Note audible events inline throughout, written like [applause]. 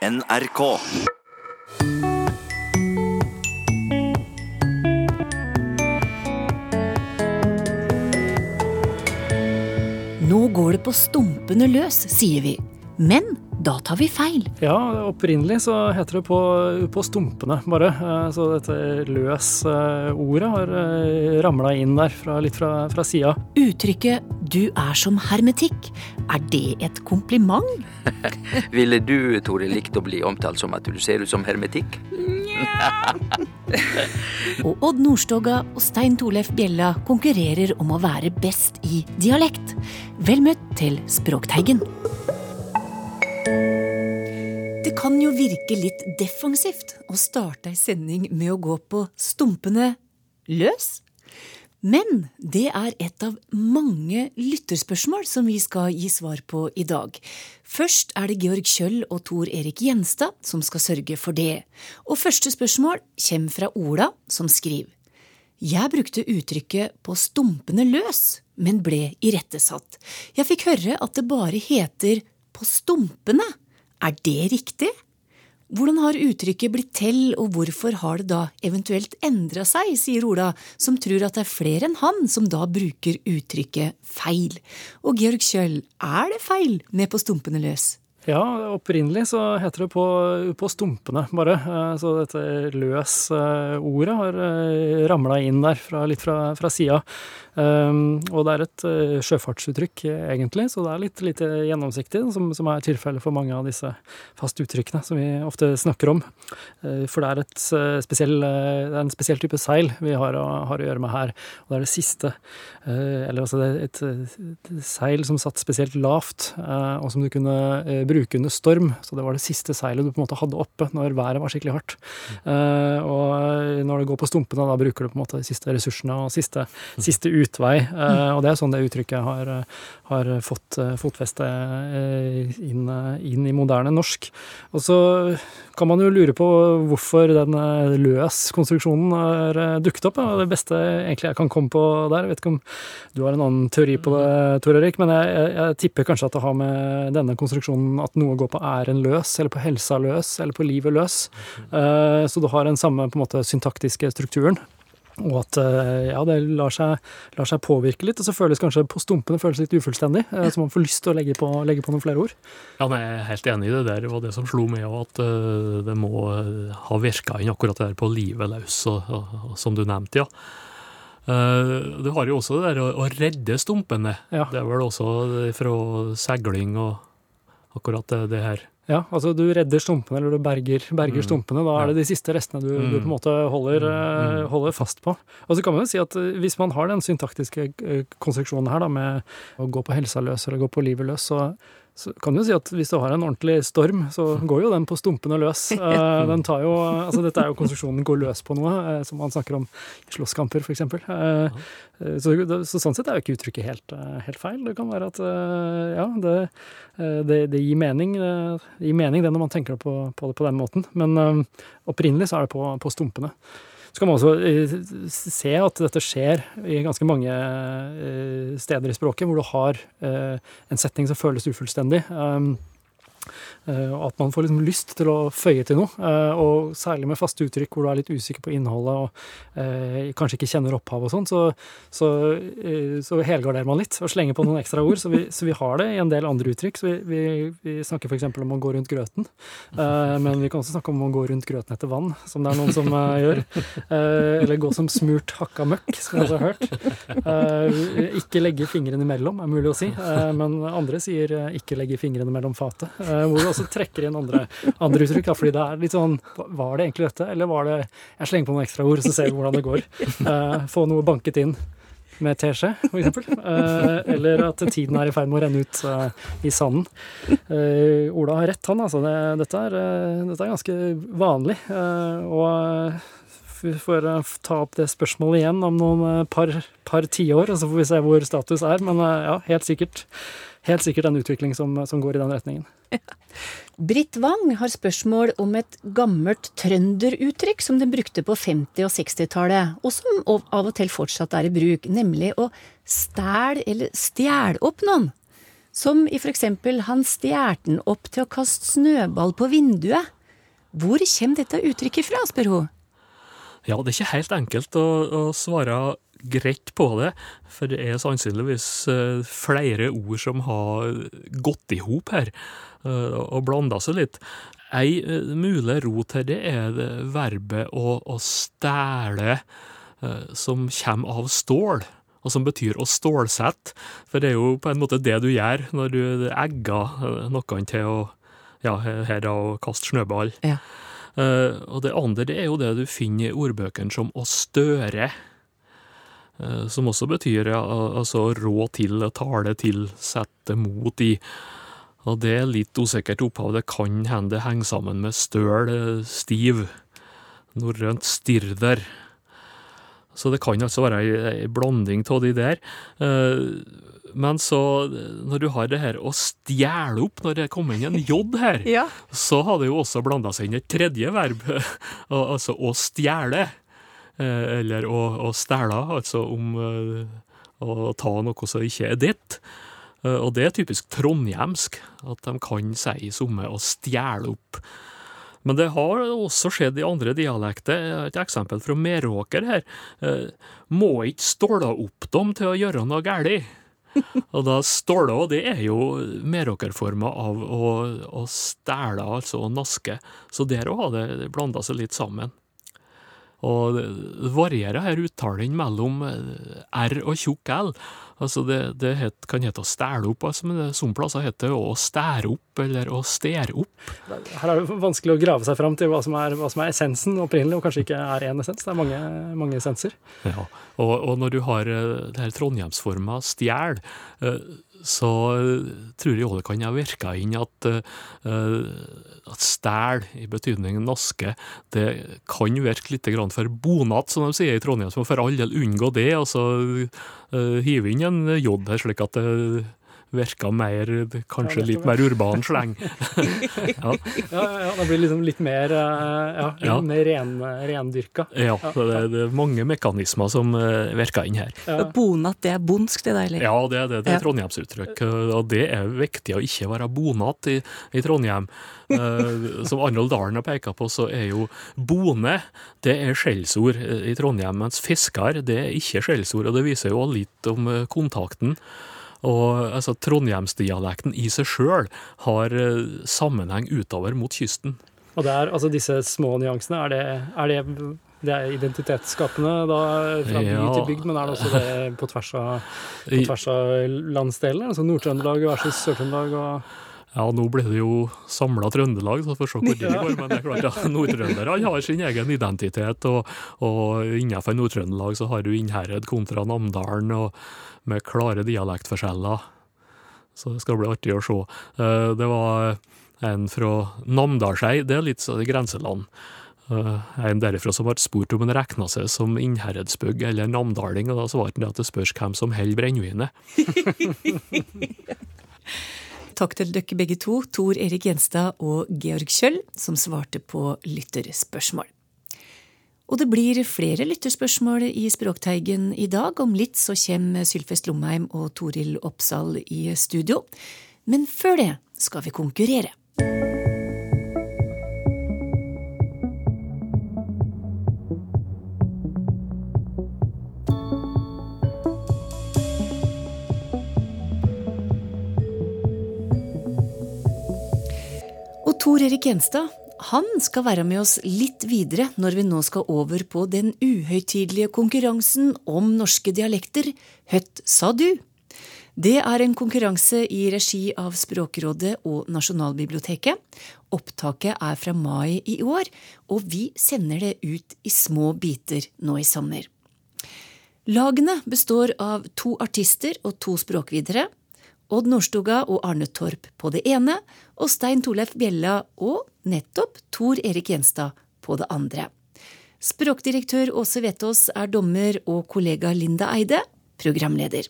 NRK. Nå går det på stumpene løs, sier vi. Men da tar vi feil. Ja, opprinnelig så heter det på, på stumpene, bare. Eh, Så dette løs-ordet har ramla inn der, fra, litt fra, fra sida. Uttrykket 'du er som hermetikk', er det et kompliment? [laughs] Ville du, Tore, likt å bli omtalt som at du ser ut som hermetikk? Og Odd Nordstoga og Stein Torleif Bjella konkurrerer om å være best i dialekt. Vel møtt til Språkteigen. Det kan jo virke litt defensivt å starte ei sending med å gå på stumpene løs. Men det er et av mange lytterspørsmål som vi skal gi svar på i dag. Først er det Georg Kjøll og Tor Erik Gjenstad som skal sørge for det. Og første spørsmål kommer fra Ola, som skriver. Jeg brukte uttrykket på stumpene løs, men ble irettesatt. Jeg fikk høre at det bare heter på stumpene. Er det riktig? Hvordan har uttrykket blitt til, og hvorfor har det da eventuelt endra seg, sier Ola, som tror at det er flere enn han som da bruker uttrykket feil. Og Georg Kjøll, er det feil med på stumpene løs? Ja, opprinnelig så heter det på, på stumpene, bare. Eh, Så dette løs-ordet har ramla inn der, fra, litt fra, fra sida. Og det er et sjøfartsuttrykk, egentlig, så det er litt lite gjennomsiktig, som, som er tilfellet for mange av disse faste uttrykkene som vi ofte snakker om. For det er, et, spesiell, det er en spesiell type seil vi har har å gjøre med her, og det er det siste. Eller altså det er et, et seil som satt spesielt lavt, og som du kunne bruke under storm. Så det var det siste seilet du på en måte hadde oppe når været var skikkelig hardt. Uh, og når det går på stumpene, da bruker du på en måte de siste ressursene og siste, siste utvei. Uh, og det er sånn det uttrykket har, har fått fotfeste inn, inn i moderne norsk. Og så kan man jo lure på hvorfor den løs-konstruksjonen har dukket opp. Ja. det beste egentlig jeg kan komme på der, jeg vet ikke om du har en annen teori på det, Tor Erik, men jeg, jeg, jeg tipper kanskje at det har med denne konstruksjonen at noe går på æren løs, eller på helsa løs, eller på livet løs. Uh, så du har den samme på en måte syntaktiske strukturen. Og at eh, ja, det lar seg, lar seg påvirke litt, og så føles kanskje på stumpene føles litt ufullstendig. eh, Så man får lyst til å legge på, legge på noen flere ord. Ja, nei, Jeg er helt enig i det der, og det som slo meg òg, at eh, det må eh, ha virka inn akkurat det der på livet løs, som du nevnte, ja. Eh, du har jo også det der å redde stumpene. Ja. Det er vel også fra seiling og akkurat det, det her. Ja, altså du redder stumpene, eller du berger, berger Mm. stumpene. Da er det de siste restene du, du Mm. på en måte holder, eh, Mm. holder fast på. Og så kan man jo si at eh, hvis man har den syntaktiske eh, konstruksjonen her, da, med å gå på helsa løs eller gå på livet løs, så, så kan du si at hvis du har en ordentlig storm, så går jo den på stumpene løs. [laughs] Eh, den tar jo, altså Dette er jo konstruksjonen går løs på noe, eh, som man snakker om i slåsskamper, f.eks. Uh, så, så sånn sett er jo ikke uttrykket helt, eh, helt feil. Det kan være at eh, ja, det, eh, det, det gir mening, eh, det gir mening det når man tenker på, på det på den måten. Men eh, opprinnelig så er det på, på stumpene. Så kan man også eh, se at dette skjer i ganske mange eh, steder i språket, hvor du har eh, en setning som føles ufullstendig. Um, og at man får liksom lyst til å føye til noe. eh, og særlig med faste uttrykk hvor du er litt usikker på innholdet og eh, kanskje ikke kjenner opphav og sånn, så, så, eh, så helgarderer man litt og slenger på noen ekstra ord. Så vi, så vi har det i en del andre uttrykk. Så vi, vi, vi snakker f.eks. om å gå rundt grøten. Eh, men vi kan også snakke om å gå rundt grøten etter vann, som det er noen som eh, gjør. Eh, eller gå som smurt hakka møkk, som jeg også har hørt. Eh, ikke legge fingrene imellom, er mulig å si. Eh, men andre sier eh, ikke legge fingrene mellom fatet. Eh, hvor du også trekker inn andre, andre uttrykk. Da, fordi det er litt sånn Var det egentlig dette, eller var det Jeg slenger på noen ekstra ord, så ser vi hvordan det går. Uh, få noe banket inn med teskje, f.eks. Uh, eller at tiden er i ferd med å renne ut uh, i sanden. Uh, Ola har rett, han. Altså. Det, dette, er, eh, dette er ganske vanlig. Eh, og vi får eh, ta opp det spørsmålet igjen om noen eh, par, par tiår, og så får vi se hvor status er. Men eh, ja, helt sikkert, helt sikkert en utvikling som, som går i den retningen. Britt Wang har spørsmål om et gammelt trønderuttrykk som den brukte på 50- og 60-tallet, og som av og til fortsatt er i bruk, nemlig å stæl eller stjæle opp noen. Som i for eksempel han stjal den opp til å kaste snøball på vinduet. Hvor kommer dette uttrykket fra, spør hun. Ja, det er ikke helt enkelt å, å svare greit på det, for det er sannsynligvis eh, flere ord som har gått i hop her, eh, og blanda seg litt. Ei eh, mulig rot her, det er det verbet å, å stæle, som kommer av stål og som betyr å stålsette. For det er jo på en måte det du gjør når du egger noen til å ja, her da, å kaste snøball. Ja. Uh, og det andre det er jo det du finner i ordbøkene som å støre. Uh, som også betyr altså rå til, tale til, sette mot i. Og det er litt usikkert opphav. Det kan hende det henger sammen med støl, eh, stiv, norrønt stirder. Så det kan altså være ei blanding av de der. Uh, men så, når du har det her å stjele opp, når det kommer inn en J her, [laughs] ja. så har det jo også blanda seg inn et tredje verb, [laughs] altså å stjele. Eh, eller å, å stæle, altså om eh, å ta noe som ikke er ditt. Eh, og det er typisk trondhjemsk, at de kan si somme å stjele opp. Men det har også skjedd i andre dialekter. Et eksempel fra Meråker her. Må ikke ståle opp dem til å gjøre noe galt. [laughs] og da ståle, det, er jo meråkerforma av å, å stæle, altså å naske. Så der òg har det blanda seg litt sammen. Og det varierer her uttalen mellom R og tjukk L. Altså det, det het, kan hete å stæle opp, altså, men noen som plasser heter det å stære opp, eller å stære opp. Her er det vanskelig å grave seg fram til hva som er, hva som er essensen opprinnelig, og kanskje ikke er én essens. Det er mange, mange essenser. Ja, og, og, når du har eh, det her trondhjemsforma stjel, eh, så tror jeg òg det kan ha virka inn at, uh, at stæl, i betydningen naske, det kan virke litt for bonat, som de sier i Trondheim. Så for all del unngå det, og så uh, hive inn en jod her, slik at det virka mer Kanskje litt mer urban sleng. [laughs] ja. ja, ja, det blir liksom litt mer, eh, ja, ja. mer ren, rendyrka. Ja, det er, det, er mange mekanismer som uh, virker inn her. Ja. Bonat, det er bondsk, det der? deilig. Ja, det, det, det er trondhjemsuttrykk. Og det er viktig å ikke være bonat i, i Trondheim. Uh, som Arnold Dahlen har peka på, så er jo bone det er skjellsord i Trondheim, mens fisker det er ikke skjellsord. Og det viser jo litt om kontakten. Og altså, Trondheimsdialekten i seg sjøl har eh, sammenheng utover mot kysten. Og det er, altså Disse små nyansene, er det, er det, det er identitetsskapende da, fra by ja. til bygd, men er det også det på tvers av, på tvers av landsdelene? Altså Nord-Trøndelag versus Sør-Trøndelag? og... Ja, nå blir det jo samla Trøndelag, så får se hvor det går. Men det er klart, ja, nordtrønderne har sin egen identitet, og, og innenfor Nord-Trøndelag så har du Innherred kontra Namdalen. og med klare dialektforskjeller. Så det skal bli artig å se. Eh, det var en fra Namdalsei, det er litt sånn grenseland. Eh, en derifra som ble spurt om han regna seg som innherredsbygg eller namdaling, og da svarte han at det spørs hvem som holder brennevinet. [laughs] [laughs] Takk til dere begge to, Tor Erik Gjenstad og Georg Kjøll, som svarte på lytterspørsmål. Og det blir flere lytterspørsmål i Språkteigen i dag. Om litt så kommer Sylfest Lomheim og Toril Oppsal i studio. Men før det skal vi konkurrere. Tor Erik Gjenstad, han skal være med oss litt videre når vi nå skal over på den uhøytidelige konkurransen om norske dialekter Høtt sa du? Det er en konkurranse i regi av Språkrådet og Nasjonalbiblioteket. Opptaket er fra mai i år, og vi sender det ut i små biter nå i sommer. Lagene består av to artister og to språkvidere. Odd Nordstoga og Arne Torp på det ene, og Stein Torleif Bjella og nettopp Tor Erik Gjenstad på det andre. Språkdirektør Åse Vetås er dommer og kollega Linda Eide programleder.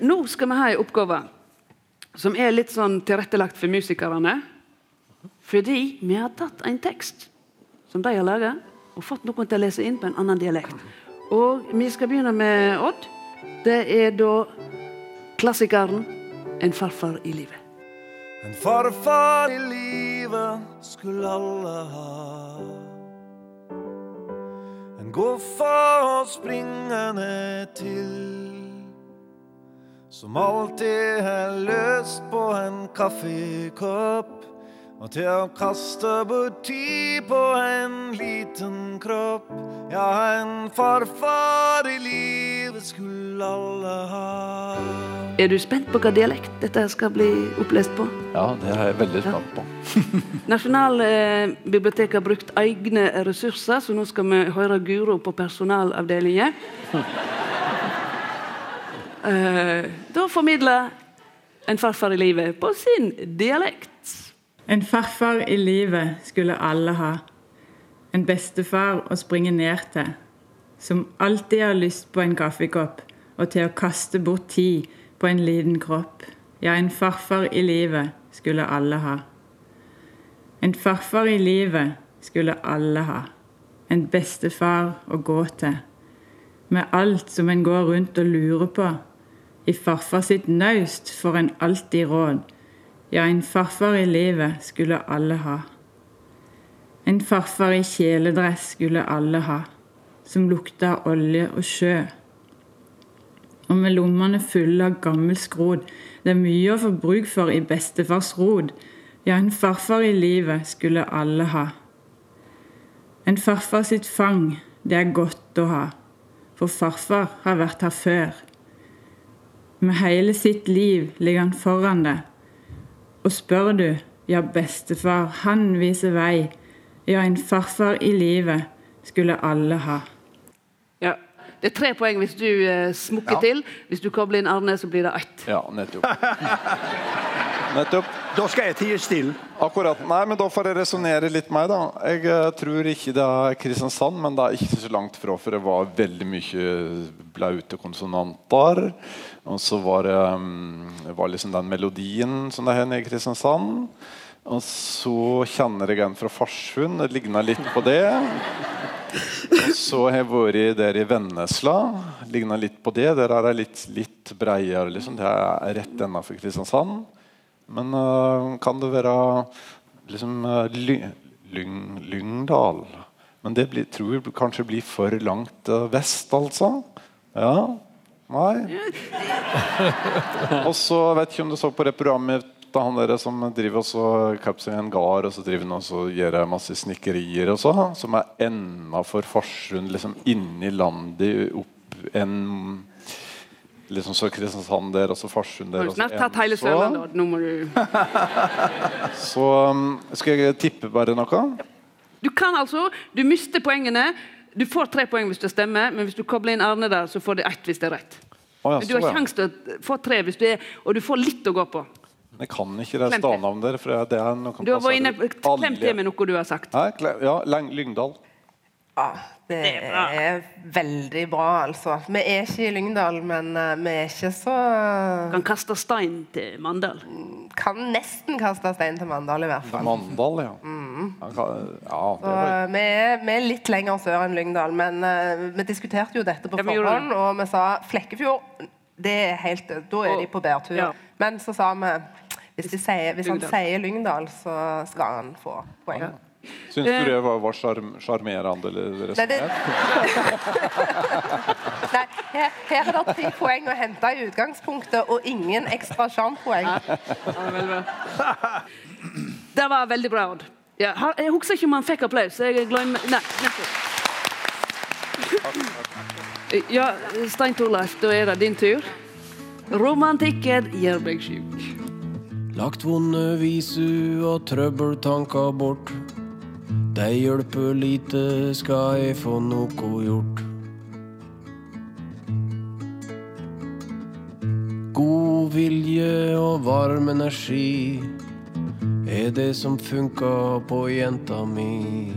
Nå skal vi ha en oppgave som er litt sånn tilrettelagt for musikerne. Fordi vi har tatt en tekst som de har laga, og fått noen til å lese inn på en annen dialekt. Og vi skal begynne med Odd. Det er da klassikeren en farfar i livet. En farfar i livet skulle alle ha. En goffa å springe ned til. Som alltid er løst på en kaffekopp. Og til å kaste bort tid på en liten kropp. Ja, en farfar i livet skulle alle ha. Er du spent på hva dialekt dette skal bli opplest på? Ja, det er jeg veldig spent på. Nasjonalbiblioteket har brukt egne ressurser, så nå skal vi høre Guro på personalavdelingen. Eh, da formidler en farfar i livet på sin dialekt. En farfar i livet skulle alle ha. En bestefar å springe ned til. Som alltid har lyst på en kaffekopp og til å kaste bort tid på en liten kropp. Ja, en farfar i livet skulle alle ha. En farfar i livet skulle alle ha. En bestefar å gå til. Med alt som en går rundt og lurer på. I farfar sitt naust får en alltid råd. Ja, en farfar i livet skulle alle ha. En farfar i kjeledress skulle alle ha, som lukta av olje og sjø. Og med lommene fulle av gammel skrot, det er mye å få bruk for i bestefars rod. Ja, en farfar i livet skulle alle ha. En farfar sitt fang, det er godt å ha, for farfar har vært her før. Med hele sitt liv ligger han foran deg. Og spør du, ja, bestefar, han viser vei. Ja, en farfar i livet skulle alle ha. Ja. Det er tre poeng hvis du eh, smukker Ja. til. Hvis du kobler inn Arne, så blir det ett. Ja, nettopp. [laughs] Nettopp. Da skal jeg tie stille. Akkurat. Nei, men da får jeg resonnere litt meg, da. Jeg eh, tror ikke det er Kristiansand, men det er ikke så langt fra, for det var veldig mye blaute konsonanter. Og så var det, mm, det var liksom den melodien som det er nede i Kristiansand. Og så kjenner jeg en fra Farsund. Det ligner litt på det. Og så har jeg vært der i Vennesla. Ligner litt på det. Der er det litt, litt bredere. Liksom. Det er rett innafor Kristiansand. Men uh, kan det være liksom uh, lyng, Lyngdal? Men det blir, tror jeg kanskje blir for langt uh, vest, altså. Ja? Nei? [laughs] Og så vet ikke om du så på det programmet da han der som driver også kapser en gard, og så driver han også gjør masse snekkerier og så, som er enda for Farsund, liksom inni landet, opp en Liksom så Kristiansand der, og så Farsund der. Har snart tatt hele. Sørlandet? Nå må du [laughs] Så um, skal jeg tippe bare noe? Du kan altså Du mister poengene. Du får tre poeng hvis det stemmer, men hvis du kobler inn Arne der, så får du ett hvis det er rett. Oh, ja, du har sjanse til å få tre, hvis du er, og du får litt å gå på. Jeg kan ikke det stadnavnet der. For det er noe Du har vært inne passer på alle- Klem til med noe du har sagt. Nei, ja, Lyngdal. Ja, det er veldig bra, altså. Vi er ikke i Lyngdal, men uh, vi er ikke så Kan kaste stein til Mandal. Kan nesten kaste stein til Mandal, i hvert fall. Mandal, ja. Mm. kan- ja det Så eh, vi, er, vi er litt lenger sør enn Lyngdal, men uh, vi diskuterte jo dette på Ja, forhånd, og vi sa Flekkefjord det er helt, Da er de på bærtur. Ja. Men så sa vi hvis, de sier, hvis han sier Lyngdal, så skal han få poeng. Syns du det var, var sjarm- sjarmerende? eller Nei, det- resonnert? [laughs] Nei, her, her er det tre poeng å hente i utgangspunktet, og ingen ekstra sjarmpoeng. Det var veldig bra, Odd. Ja, jeg husker ikke om han fikk applaus. Jeg glemmer Nei, nettopp. Ja, Stein Torleif, da er det din tur. Romantikken gjør meg sjuk. Lagt vonde visu og trøbbeltanker bort. Det hjelper lite, skal jeg få noe gjort. God vilje og varm energi er det som funka på jenta mi.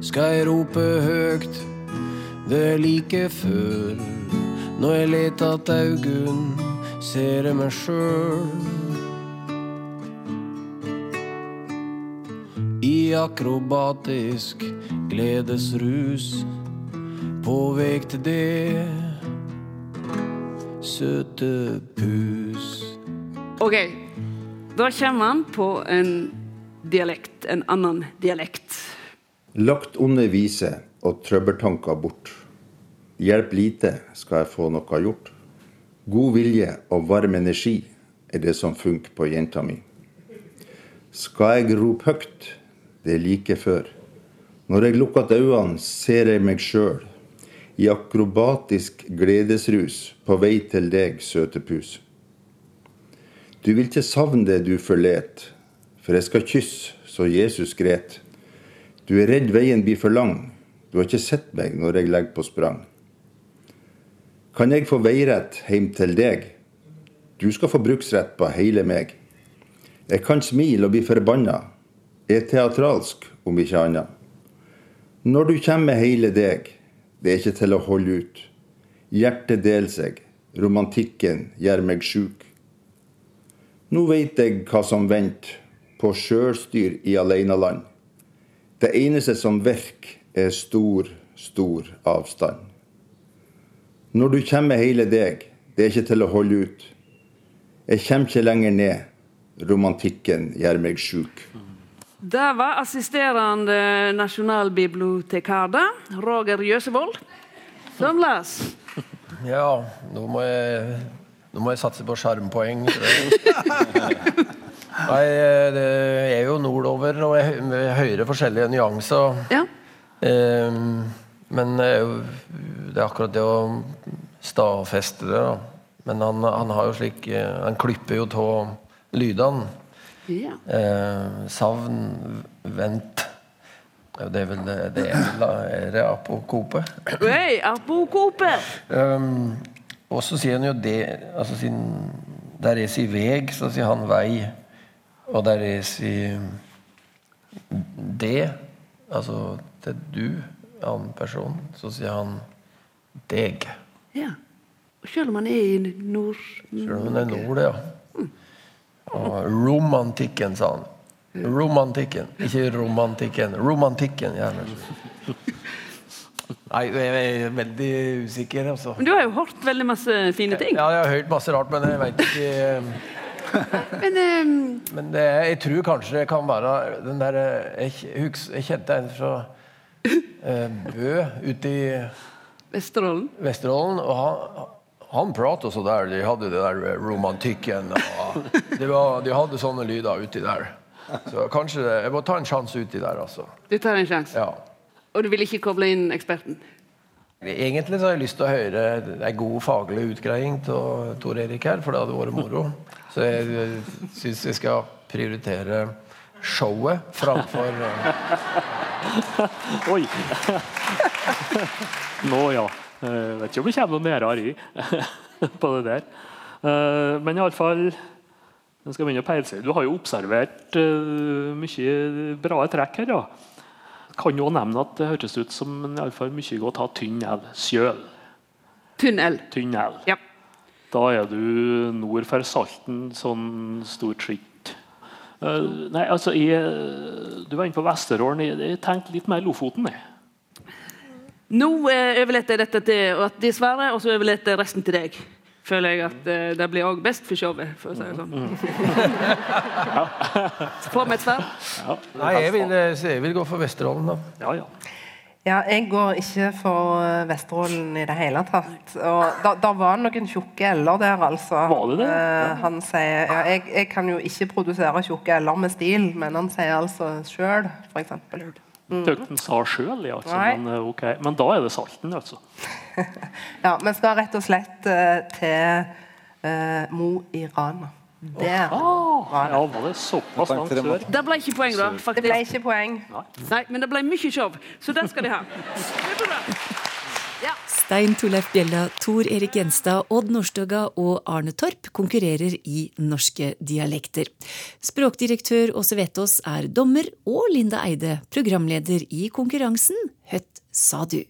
Skal jeg rope høgt, det er like før. Når jeg leter att augun, ser jeg meg sjøl. I akrobatisk gledesrus, på vei til det søte pus. Ok, da kommer han på en dialekt, en annen dialekt. Lagt onde vise og trøbbeltanker bort. Hjelp lite, skal jeg få noe gjort. God vilje og varm energi er det som funker på jenta mi. Skal jeg rope høgt, det er like før. Når jeg lukker øynene, ser jeg meg sjøl i akrobatisk gledesrus på vei til deg, søte pus. Du vil ikke savne det du forlet, for jeg skal kysse så Jesus gret. Du er redd veien blir for lang, du har ikke sett meg når jeg legger på sprang. Kan jeg få veirett heim til deg? Du skal få bruksrett på hele meg. Jeg kan smile og bli forbanna, er teatralsk om ikke annet. Når du kommer med hele deg, det er ikke til å holde ut. Hjertet deler seg, romantikken gjør meg sjuk. Nå veit jeg hva som venter på sjølstyr i aleineland. Det eneste som virker, er stor, stor avstand. Når du kommer hele deg, det er ikke til å holde ut. Jeg kommer ikke lenger ned. Romantikken gjør meg sjuk. Det var assisterende nasjonalbibliotekar Roger Jøsevold som las. Ja, nå må jeg, nå må jeg satse på sjarmpoeng. [laughs] Nei, det er jo nordover, og jeg, hører forskjellige nyanser. Ja. Um, men det er, jo, det er akkurat det å stadfeste det, da. Men han, han har jo slik eh, Han klipper jo av lydene. Ja. Eh, savn, vent Det er vel det, er, er det apokope? Hey, apokope! Um, og så sier han jo det altså sin, Der er si veg, så sier han vei. Og der er si det, altså til du, annen person, så sier han deg. Ja. Selv om han er i nord... Selv om han er nord, ja. Og romantikken, sa han. Romantikken, ikke romantikken. Romantikken, gjerne. Nei, jeg er veldig usikker, altså. Men du har jo hørt veldig masse fine ting. Ja, jeg har hørt masse rart, men jeg veit ikke Men um... Men det, jeg tror kanskje det kan være den der Jeg, huks, jeg kjente en fra eh, Bø ute i Vesterålen. Vesterålen, og han, han prata så der. De hadde det der romantikken. Og det var, de hadde sånne lyder uti der. Så kanskje det, Jeg må ta en sjanse uti der, altså. Du tar en sjanse. Ja. Og du vil ikke koble inn eksperten? Egentlig så har jeg lyst til å høre en god faglig utgreiing av Tor Erik her, for det hadde vært moro. Så jeg syns vi skal prioritere showet framfor eh, Oi! Nå ja. Jeg vet ikke om det kommer noe nærere i [laughs] på det der. Eh, Men iallfall Jeg skal begynne å peile. Du har jo observert eh, mye bra trekk her. ja. Kan jo nevne at det hørtes ut som mye godt ha tynn el. Sjøl. Tunnel. Tunnel. Ja. Da er du nord for Salten, sånn stort sett. Eh, nei, altså, jeg, Du var inne på Vesterålen. Jeg, jeg tenkte litt mer Lofoten. jeg. Nå eh, overlater jeg dette til at de svarer, og så overlater jeg resten til deg. Føler jeg at uh, det blir òg best for showet, for å si det sånn. [laughs] Få vi et svar. Nei, jeg vil, eh, jeg vil gå for Vesterålen, da. Ja, ja. Ja, jeg går ikke for Vesterålen i det hele tatt. Og da, da var noen tjukke l-er der, altså. Var det det? Eh, han sier ja, jeg, jeg kan jo ikke produsere tjukke l-er med stil, men han sier altså sjøl, f.eks. Tøkte han sa sjøl, ja, altså, men, okay. men da er det Salten, altså. [laughs] Ja, vi skal rett og slett uh, til uh, Mo i Rana. Der var det. Ja, var det såpass langt sør? Det ble ikke poeng, da. Det ble ikke poeng. Nei, men det ble mye show, så den skal de ha. [laughs] Stein Torleif Bjella, Tor Erik Gjenstad, Odd Nordstoga og Arne Torp konkurrerer i norske dialekter. Språkdirektør Åse Vetås er dommer, og Linda Eide programleder i konkurransen Høtt sa du.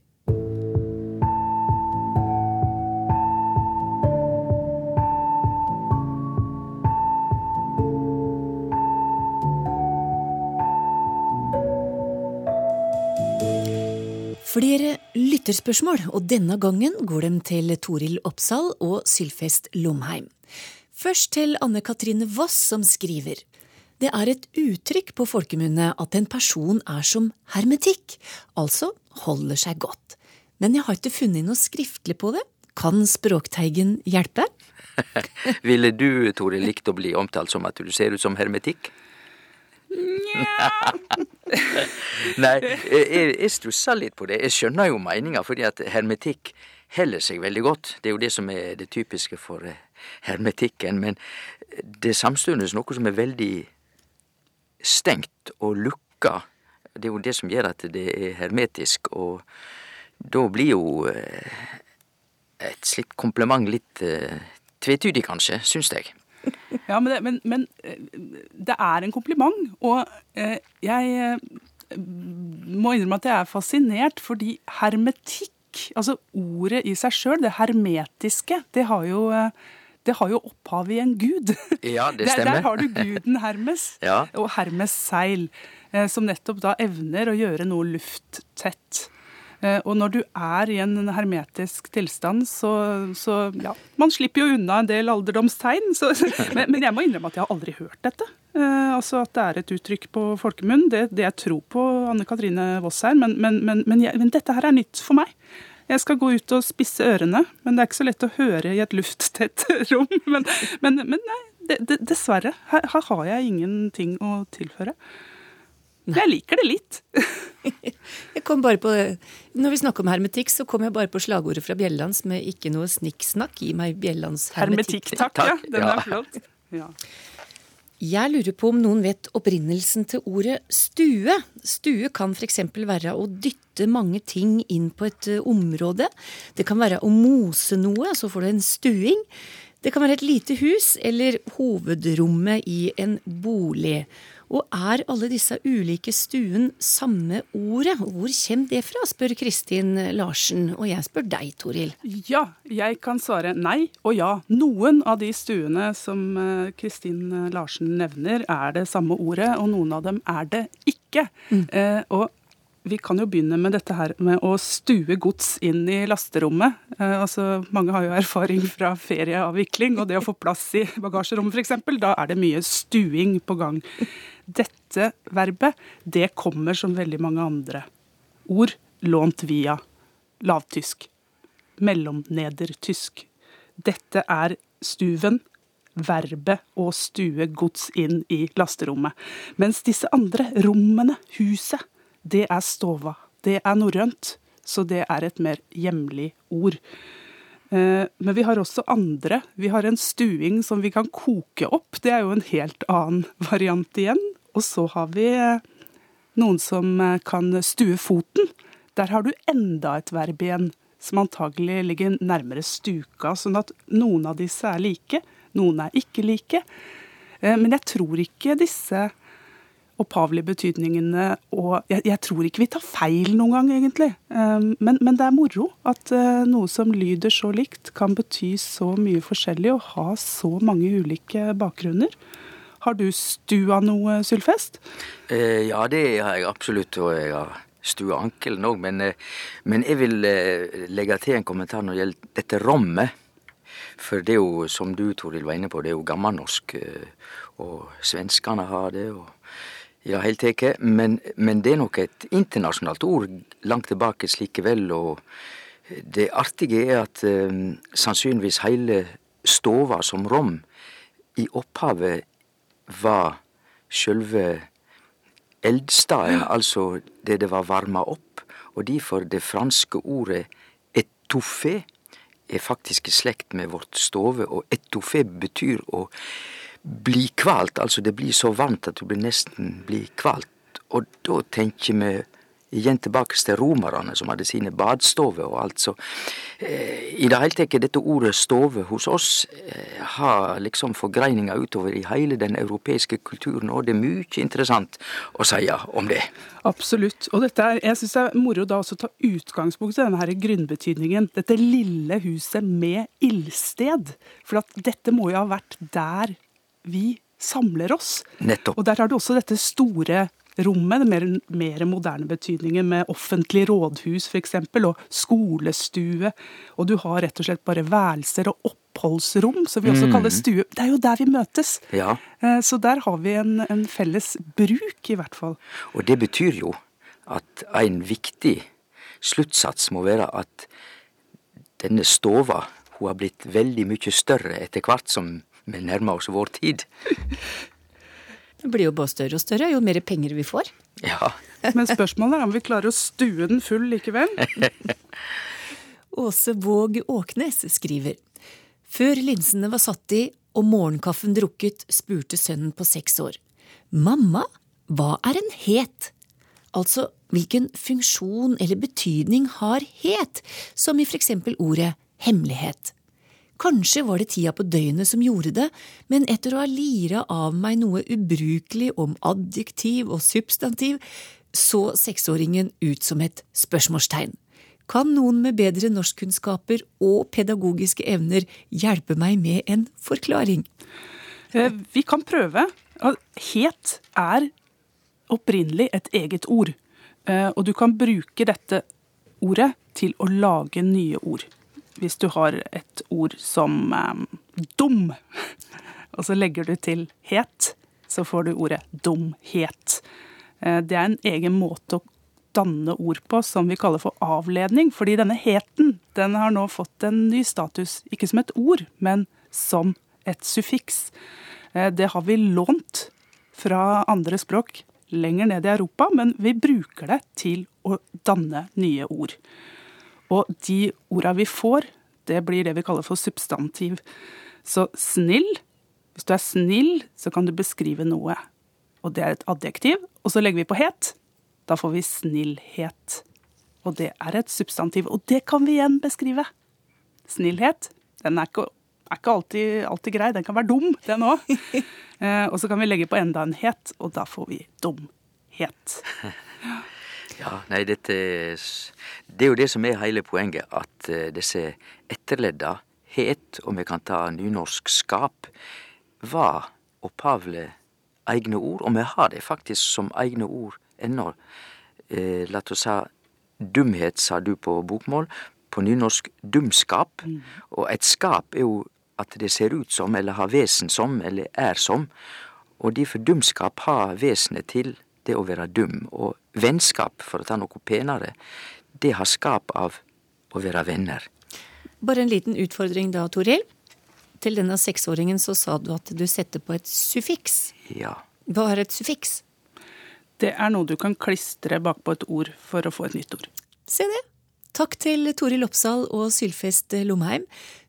Flere lytterspørsmål, og denne gangen går de til Toril Oppsal og Sylfest Lomheim. Først til Anne Katrine Voss, som skriver. Det er et uttrykk på folkemunne at en person er som hermetikk, altså holder seg godt. Men jeg har ikke funnet noe skriftlig på det. Kan Språkteigen hjelpe? [laughs] Ville du, Tore, likt å bli omtalt som at du ser ut som hermetikk? Nei, jeg, jeg stusser litt på det. Jeg skjønner jo meninga, fordi at hermetikk heller seg veldig godt. Det er jo det som er det typiske for eh, hermetikken. Men det er samstundes noe som er veldig stengt og lukka. Det er jo det som gjør at det er hermetisk, og da blir jo eh, et slikt kompliment litt uh, tvetydig, kanskje, syns jeg. [laughs] Ja, men det, men, men det, er en kompliment, og uh, jeg uh, må innrømme at jeg er fascinert, fordi hermetikk, altså ordet i seg sjøl, det hermetiske, det har jo det har jo opphav i en gud. [laughs] Ja, det stemmer. Der, der har du guden [laughs] Hermes, ja. og Hermes seil, som nettopp da evner å gjøre noe lufttett. Eh, og når du er i en hermetisk tilstand, så, så ja, Man slipper jo unna en del alderdomstegn. Så, [laughs] men, men, jeg må innrømme at jeg har aldri hørt dette. Eh, altså At det er et uttrykk på folkemunn. Det, det jeg tror på Anne Katrine Voss her. Men, men, men, jeg, men dette her er nytt for meg. Jeg skal gå ut og spisse ørene, men det er ikke så lett å høre i et lufttett [laughs] rom. Men, men, men nei, det, det, dessverre. Her, her, har jeg ingenting å tilføre. Jeg liker det litt. [laughs] jeg kom bare på, Når vi snakker om hermetikk, så kom jeg bare på slagordet fra Bjellands med 'ikke noe snikksnakk'. Gi meg Bjellands hermetikk. Hermetikk, takk. Ja, den er flott. Ja. Jeg lurer på om noen vet opprinnelsen til ordet stue. Stue kan f.eks. være å dytte mange ting inn på et eh, område. Det kan være å mose noe, så får du en stuing. Det kan være et lite hus eller hovedrommet i en bolig. Og er alle disse ulike stuen samme ordet? Hvor kommer det fra, spør Kristin Larsen. Og jeg spør deg, Toril. Ja, jeg kan svare nei og ja. Noen av de stuene som eh, Kristin Larsen nevner, er det samme ordet, og noen av dem er det ikke. Mm. Eh, og vi kan jo begynne med dette her med å stue gods inn i lasterommet. Eh, altså, mange har jo erfaring fra ferieavvikling og det å få plass i bagasjerommet f.eks. Da er det mye stuing på gang. Dette verbet det kommer som veldig mange andre ord lånt via lavtysk. Mellomnedertysk. Dette er stuven, verbet å stue gods inn i lasterommet. Mens disse andre rommene, huset, det er stova. Det er norrønt, så det er et mer hjemlig ord. Eh, men vi har også andre. Vi har en stuing som vi kan koke opp. Det er jo en helt annen variant igjen. Og så har vi eh, noen som eh, kan stue foten. Der har du enda et verb igjen som antagelig ligger nærmere stuka. Sånn at noen av disse er like, noen er ikke like. Men jeg tror ikke disse opphavlige betydningene. Og jeg, jeg, tror ikke vi tar feil noen gang, egentlig. Um, men, men det er moro at uh, noe som lyder så likt, kan bety så mye forskjellig og ha så mange ulike bakgrunner. Har du stua noe, Sylfest? Eh, ja, det har jeg absolutt. Og jeg har stua ankelen òg. Men, eh, men, jeg vil eh, legge til en kommentar når det gjelder dette rommet. For det er jo, som du Toril var inne på, det er jo gammelnorsk. Eh, og svenskene har det. og ja, helt teke, Men, men, det er nok et internasjonalt ord langt tilbake slikevel. Og det artige er at eh, sannsynligvis hele stova som rom i opphavet var sjølve eldstaden, ja. altså det det var varma opp. Og derfor det franske ordet etouffé er faktisk i slekt med vårt stove, og etouffé betyr å bli kvalt. Altså det blir så varmt at du nesten blir kvalt. Og da tenker vi igjen tilbake til romerne som hadde sine badstover og alt. Så eh, i det hele tatt dette ordet stove hos oss eh, har liksom forgreininger utover i hele den europeiske kulturen, og det er mye interessant å si om det. Absolutt. Og dette er, jeg syns det er moro da også å ta utgangspunkt i denne her grunnbetydningen. Dette lille huset med ildsted. For at dette må jo ha vært der vi samler oss. Nettopp. Og der har du også dette store rommet, den mer, mer moderne betydningen med offentlig rådhus f.eks., og skolestue. Og du har rett og slett bare værelser og oppholdsrom, som vi også Mm. kaller stue. Det er jo der vi møtes. Ja, Eh, Så der har vi en, en felles bruk, i hvert fall. og det betyr jo at en viktig sluttsats må være at denne stova hun har blitt veldig mye større etter hvert som vi nærmer oss vår tid. Det blir jo bare større og større jo mer penger vi får. Ja. [laughs] Men spørsmålet er om vi klarer å stue den full likevel. [laughs] Åse Våg Åknes skriver Før linsene var satt i og morgenkaffen drukket, spurte sønnen på seks år. Mamma, hva er en het? Altså, hvilken funksjon eller betydning har het, som i for eksempel ordet hemmelighet? Kanskje var det tida på døgnet som gjorde det, men etter å ha lira av meg noe ubrukelig om adjektiv og substantiv, så seksåringen ut som et spørsmålstegn. Kan noen med bedre norskkunnskaper og pedagogiske evner hjelpe meg med en forklaring? Eh, Vi kan prøve. Het er opprinnelig et eget ord. Eh, Og du kan bruke dette ordet til å lage nye ord. Hvis du har et ord som eh, dum, [laughs] og så legger du til het, så får du ordet dumhet. Eh, Det er en egen måte å danne ord på som vi kaller for avledning, fordi denne heten den har nå fått en ny status, ikke som et ord, men som et suffiks. Eh, Det har vi lånt fra andre språk lenger ned i Europa, men vi bruker det til å danne nye ord. Og de orda vi får, det blir det vi kaller for substantiv. Så snill, hvis du er snill, så kan du beskrive noe. Og det er et adjektiv. Og så legger vi på het. Da får vi snillhet. Og det er et substantiv. Og det kan vi igjen beskrive. Snillhet, den er ikke, er ikke alltid, alltid grei. Den kan være dum, den òg. [laughs] Eh, og så kan vi legge på enda en het, og da får vi dumhet. [laughs] Ja, nei, dette Det er jo det som er hele poenget, at eh, disse etterledda het, og vi kan ta nynorsk skap, var opphavlig egne ord, og vi har det faktisk som egne ord ennå. Eh, la oss si dumhet, sa du på bokmål. På nynorsk dumskap. Og et skap er jo at det ser ut som, eller har vesen som, eller er som. Og derfor dumskap har vesenet til det å være dum. Og vennskap, for å ta noe penere, det har skap av å være venner. Bare en liten utfordring da, Toril. Til denne seksåringen så sa du at du setter på et suffiks. Ja. Hva er et suffiks? Det er noe du kan klistre bakpå et ord for å få et nytt ord. Se det. Takk til Toril Oppsal og Sylfest Lomheim.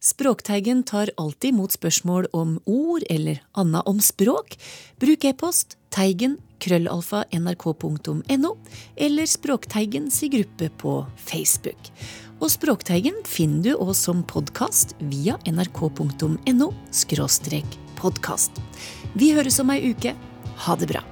Språkteigen tar alltid imot spørsmål om ord eller anna om språk. Bruk e-post teigen krøllalfa nrk.no eller Språkteigens i gruppe på Facebook. Og Språkteigen finner du også som podkast via nrk.no podkast. Vi høres om ei uke. Ha det bra.